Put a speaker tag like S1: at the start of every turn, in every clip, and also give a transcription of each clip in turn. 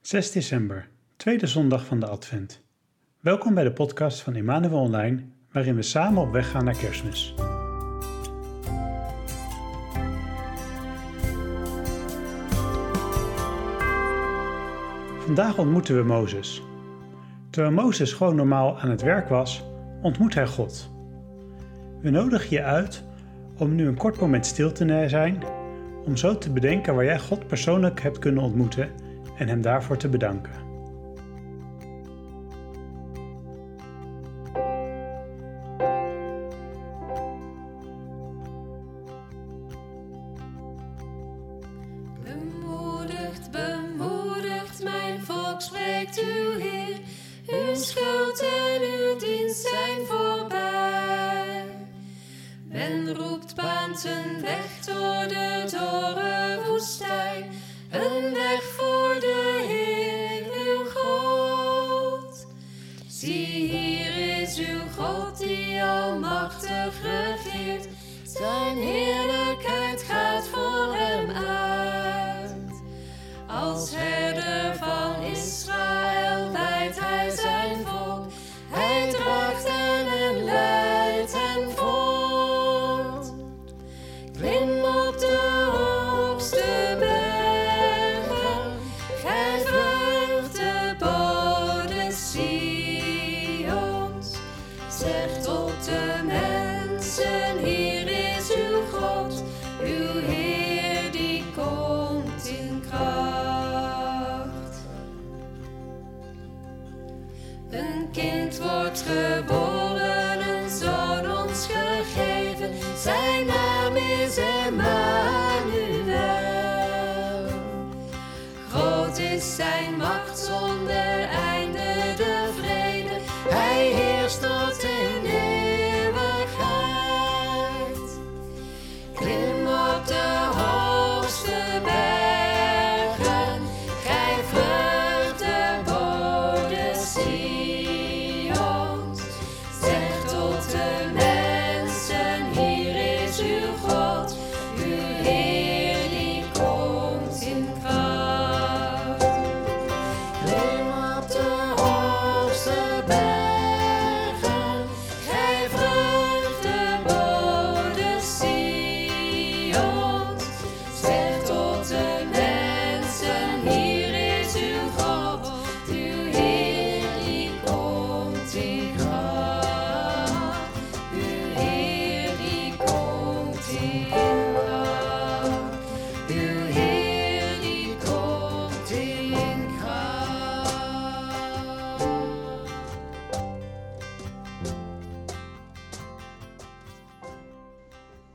S1: 6 december, tweede zondag van de Advent. Welkom bij de podcast van Emmanuel Online, waarin we samen op weg gaan naar Kerstmis. Vandaag ontmoeten we Mozes. Terwijl Mozes gewoon normaal aan het werk was, ontmoet hij God. We nodigen je uit om nu een kort moment stil te zijn, om zo te bedenken waar jij God persoonlijk hebt kunnen ontmoeten en Hem daarvoor te bedanken.
S2: Zijn heerlijkheid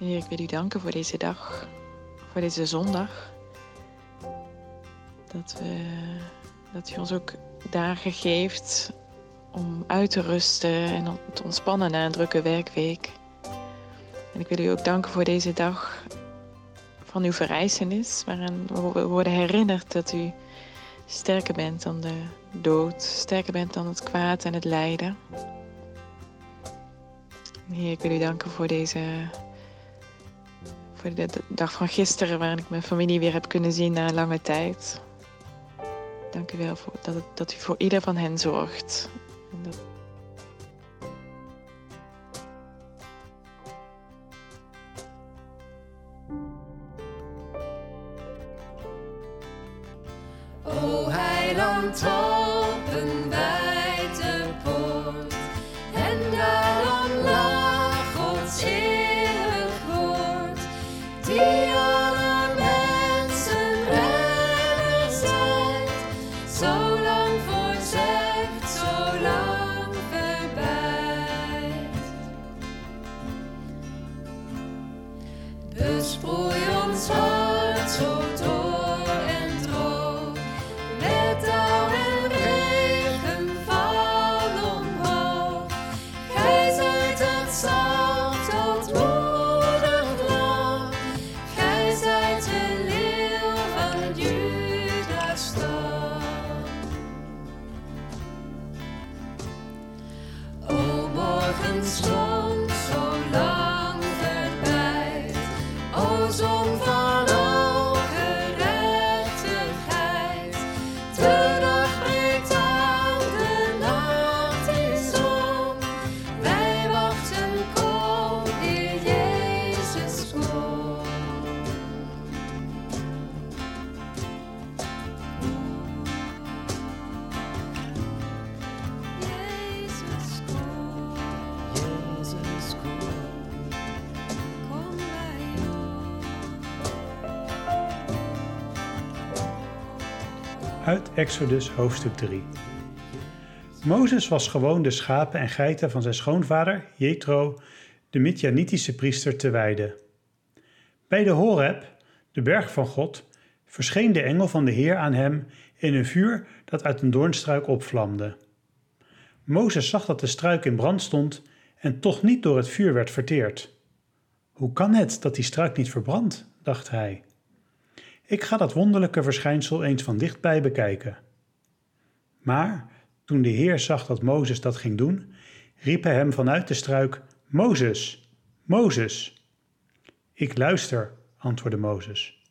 S2: Heer,
S3: ik wil u danken voor deze dag, voor deze zondag. Dat, we, dat u ons ook dagen geeft om uit te rusten en om te ontspannen na een drukke werkweek. En ik wil u ook danken voor deze dag van uw verrijzenis, waarin we worden herinnerd dat u sterker bent dan de dood, sterker bent dan het kwaad en het lijden. Heer, ik wil u danken voor deze voor de dag van gisteren, waarin ik mijn familie weer heb kunnen zien na lange tijd. Dank u wel voor dat, dat u voor ieder van hen zorgt.
S1: song. Exodus hoofdstuk 3. Mozes was gewoon de schapen en geiten van zijn schoonvader, Jethro, de Midjanitische priester, te wijden. Bij de Horeb, de berg van God, verscheen de engel van de Heer aan hem in een vuur dat uit een doornstruik opvlamde. Mozes zag dat de struik in brand stond en toch niet door het vuur werd verteerd. Hoe kan het dat die struik niet verbrandt? dacht hij. Ik ga dat wonderlijke verschijnsel eens van dichtbij bekijken. Maar toen de Heer zag dat Mozes dat ging doen, riep hij hem vanuit de struik: Mozes, Mozes. Ik luister, antwoordde Mozes.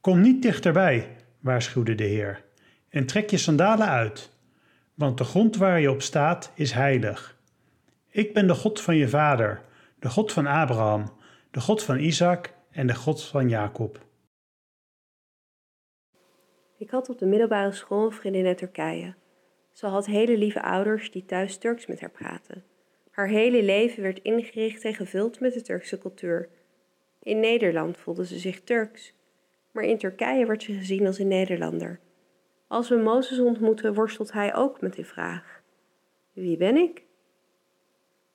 S1: Kom niet dichterbij, waarschuwde de Heer, en trek je sandalen uit, want de grond waar je op staat is heilig. Ik ben de God van je vader, de God van Abraham, de God van Isaac en de God van Jacob.
S4: Ik had op de middelbare school een vriendin uit Turkije. Ze had hele lieve ouders die thuis Turks met haar praten. Haar hele leven werd ingericht en gevuld met de Turkse cultuur. In Nederland voelde ze zich Turks, maar in Turkije werd ze gezien als een Nederlander. Als we Mozes ontmoeten, worstelt hij ook met die vraag: Wie ben ik?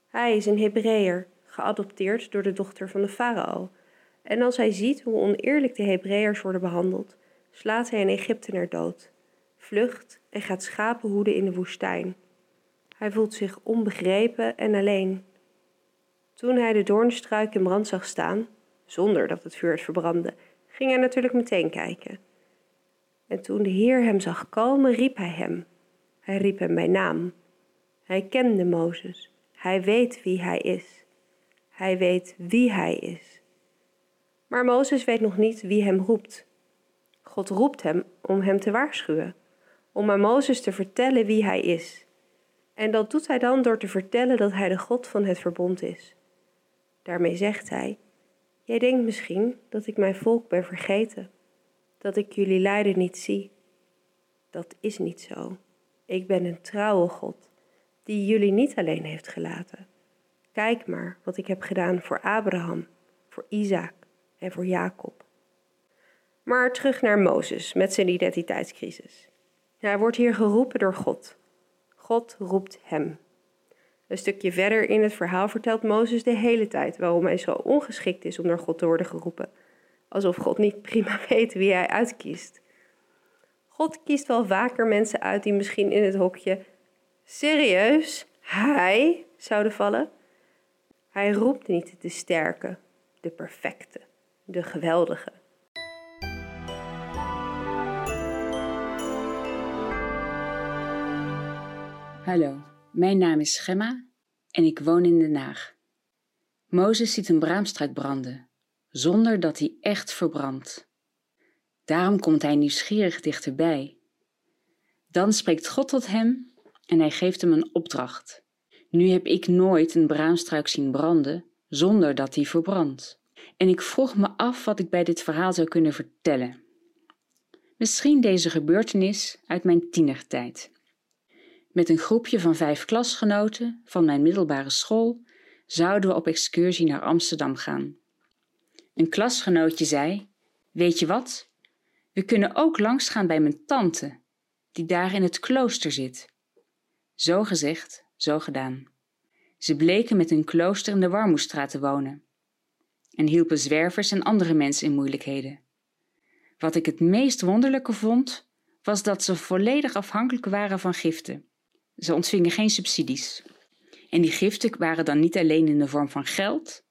S4: Hij is een Hebreeër, geadopteerd door de dochter van de farao. En als hij ziet hoe oneerlijk de Hebreeërs worden behandeld, slaat hij een Egyptenaar dood, vlucht en gaat schapen hoeden in de woestijn. Hij voelt zich onbegrepen en alleen. Toen hij de doornstruik in brand zag staan, zonder dat het vuur het verbrandde, ging hij natuurlijk meteen kijken. En toen de Heer hem zag komen, riep hij hem. Hij riep hem bij naam. Hij kende Mozes. Hij weet wie hij is. Hij weet wie hij is. Maar Mozes weet nog niet wie hem roept. God roept hem om hem te waarschuwen, om aan Mozes te vertellen wie hij is. En dat doet hij dan door te vertellen dat hij de God van het verbond is. Daarmee zegt hij: Jij denkt misschien dat ik mijn volk ben vergeten, dat ik jullie lijden niet zie. Dat is niet zo. Ik ben een trouwe God, die jullie niet alleen heeft gelaten. Kijk maar wat ik heb gedaan voor Abraham, voor Isaac en voor Jacob. Maar terug naar Mozes met zijn identiteitscrisis. Hij wordt hier geroepen door God. God roept hem. Een stukje verder in het verhaal vertelt Mozes de hele tijd waarom hij zo ongeschikt is om door God te worden geroepen. Alsof God niet prima weet wie hij uitkiest. God kiest wel vaker mensen uit die misschien in het hokje serieus, hij zouden vallen. Hij roept niet de sterke, de perfecte, de geweldige.
S2: Hallo, mijn naam is Gemma en ik woon in Den Haag. Mozes ziet een braamstruik branden, zonder dat hij echt verbrandt. Daarom komt hij nieuwsgierig dichterbij. Dan spreekt God tot hem en hij geeft hem een opdracht. Nu heb ik nooit een braamstruik zien branden zonder dat hij verbrandt. En ik vroeg me af wat ik bij dit verhaal zou kunnen vertellen. Misschien deze gebeurtenis uit mijn tienertijd. Met een groepje van vijf klasgenoten van mijn middelbare school zouden we op excursie naar Amsterdam gaan. Een klasgenootje zei: Weet je wat? We kunnen ook langsgaan bij mijn tante, die daar in het klooster zit. Zo gezegd, zo gedaan. Ze bleken met hun klooster in de Warmoestraat te wonen en hielpen zwervers en andere mensen in moeilijkheden. Wat ik het meest wonderlijke vond, was dat ze volledig afhankelijk waren van giften. Ze ontvingen geen subsidies. En die giften waren dan niet alleen in de vorm van geld,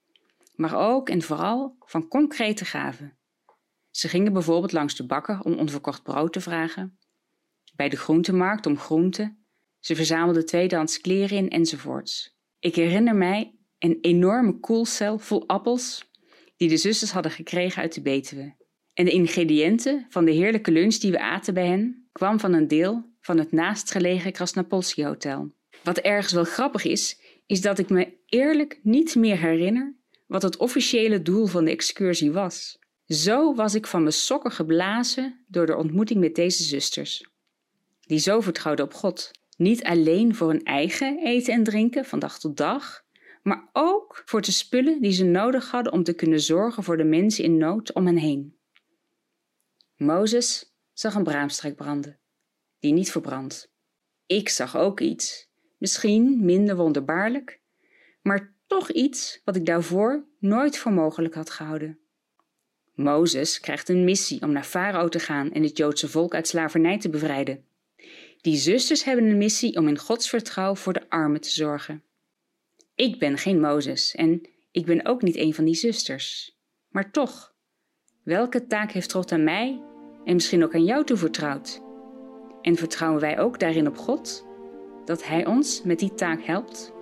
S2: maar ook en vooral van concrete gaven. Ze gingen bijvoorbeeld langs de bakker om onverkocht brood te vragen, bij de groentemarkt om groenten, ze verzamelden tweedehands kleren in enzovoorts. Ik herinner mij een enorme koelcel vol appels die de zusters hadden gekregen uit de Betuwe. En de ingrediënten van de heerlijke lunch die we aten bij hen kwam van een deel van het naastgelegen Krasnapolski Hotel. Wat ergens wel grappig is, is dat ik me eerlijk niet meer herinner wat het officiële doel van de excursie was. Zo was ik van mijn sokken geblazen door de ontmoeting met deze zusters, die zo vertrouwden op God. Niet alleen voor hun eigen eten en drinken van dag tot dag, maar ook voor de spullen die ze nodig hadden om te kunnen zorgen voor de mensen in nood om hen heen. Mozes zag een braamstruik branden, die niet verbrandt. Ik zag ook iets, misschien minder wonderbaarlijk, maar toch iets wat ik daarvoor nooit voor mogelijk had gehouden. Mozes krijgt een missie om naar Farao te gaan en het Joodse volk uit slavernij te bevrijden. Die zusters hebben een missie om in Gods vertrouwen voor de armen te zorgen. Ik ben geen Mozes en ik ben ook niet een van die zusters. Maar toch, welke taak heeft God aan mij en misschien ook aan jou toevertrouwd? En vertrouwen wij ook daarin op God? Dat Hij ons met die taak helpt?